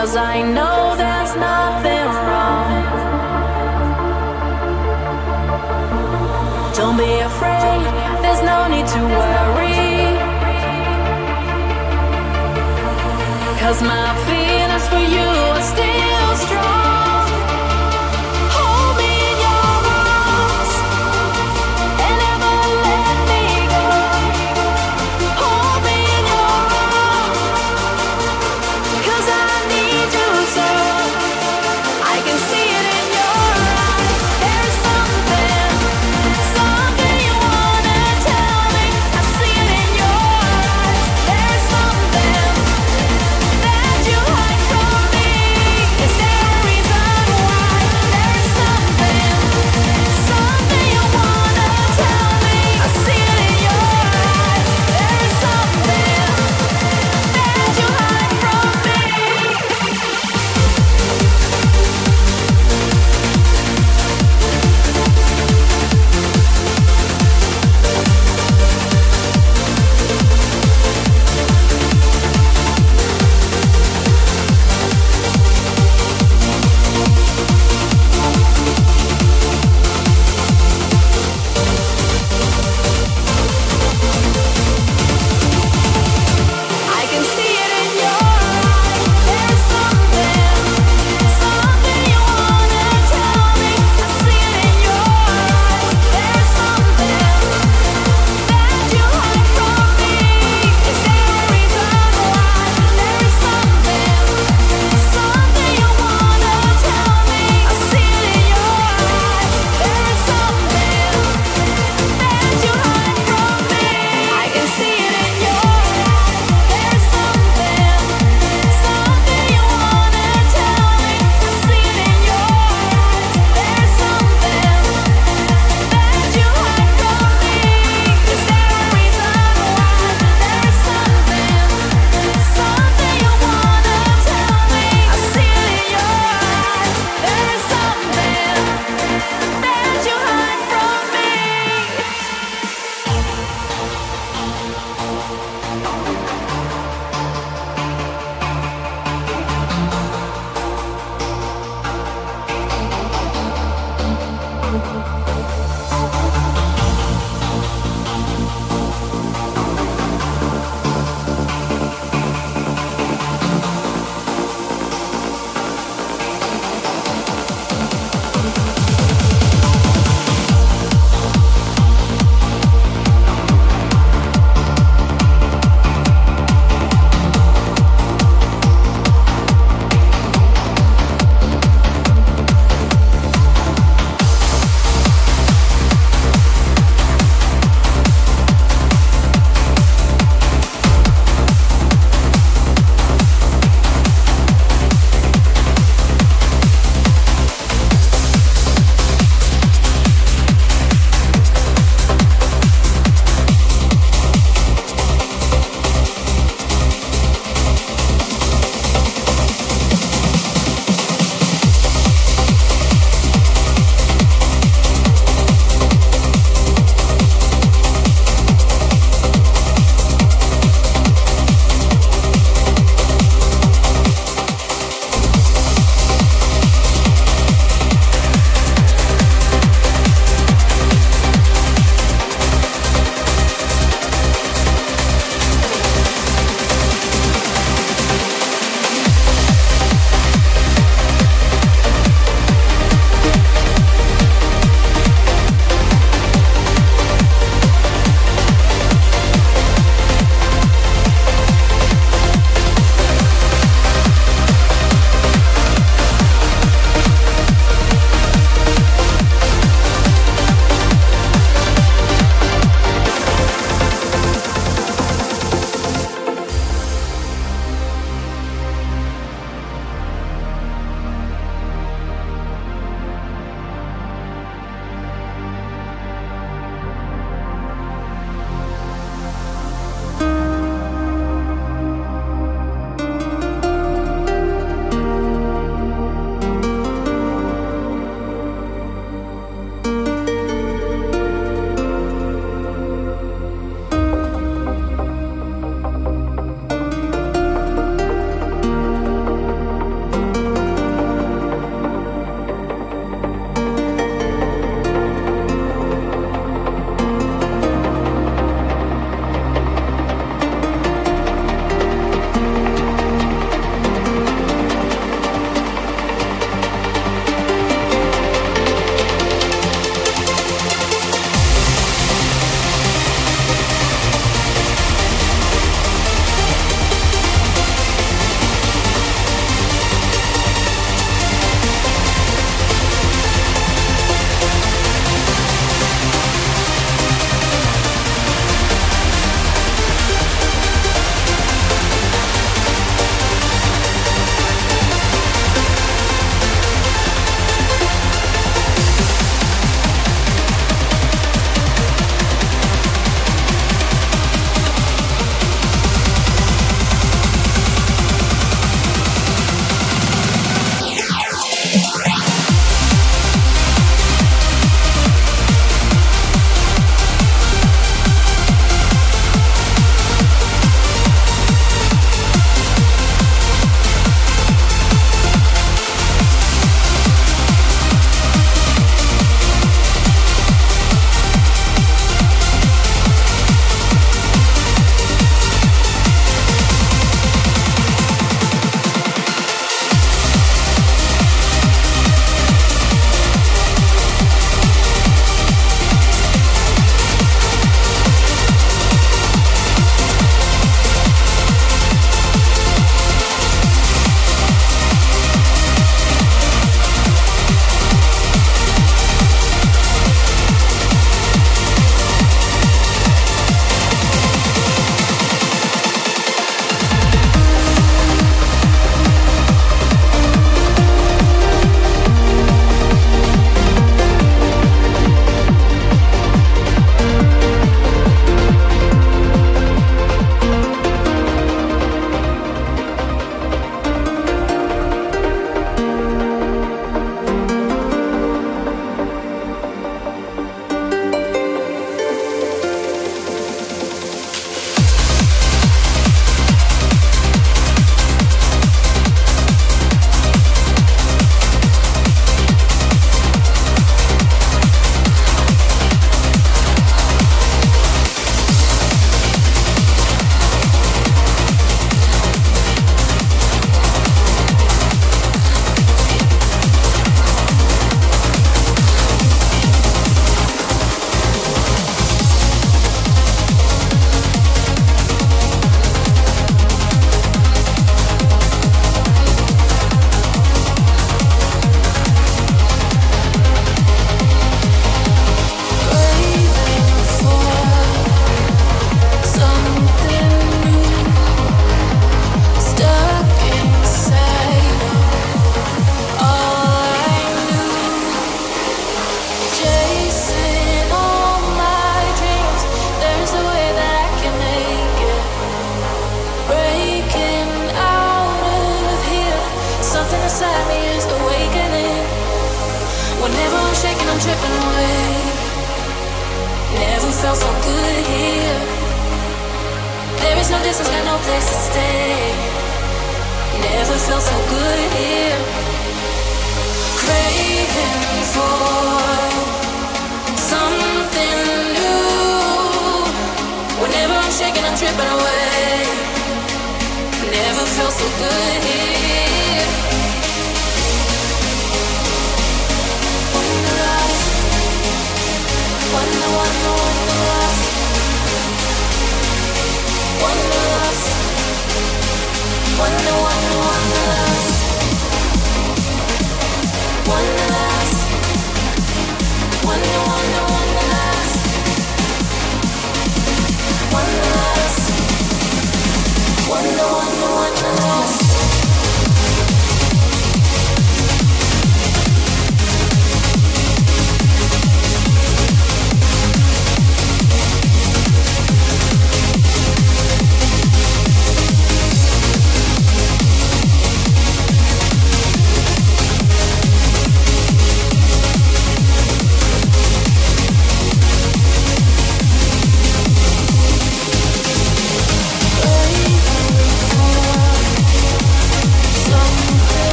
Cause I know there's nothing wrong. Don't be afraid, there's no need to worry. Cause my feelings for you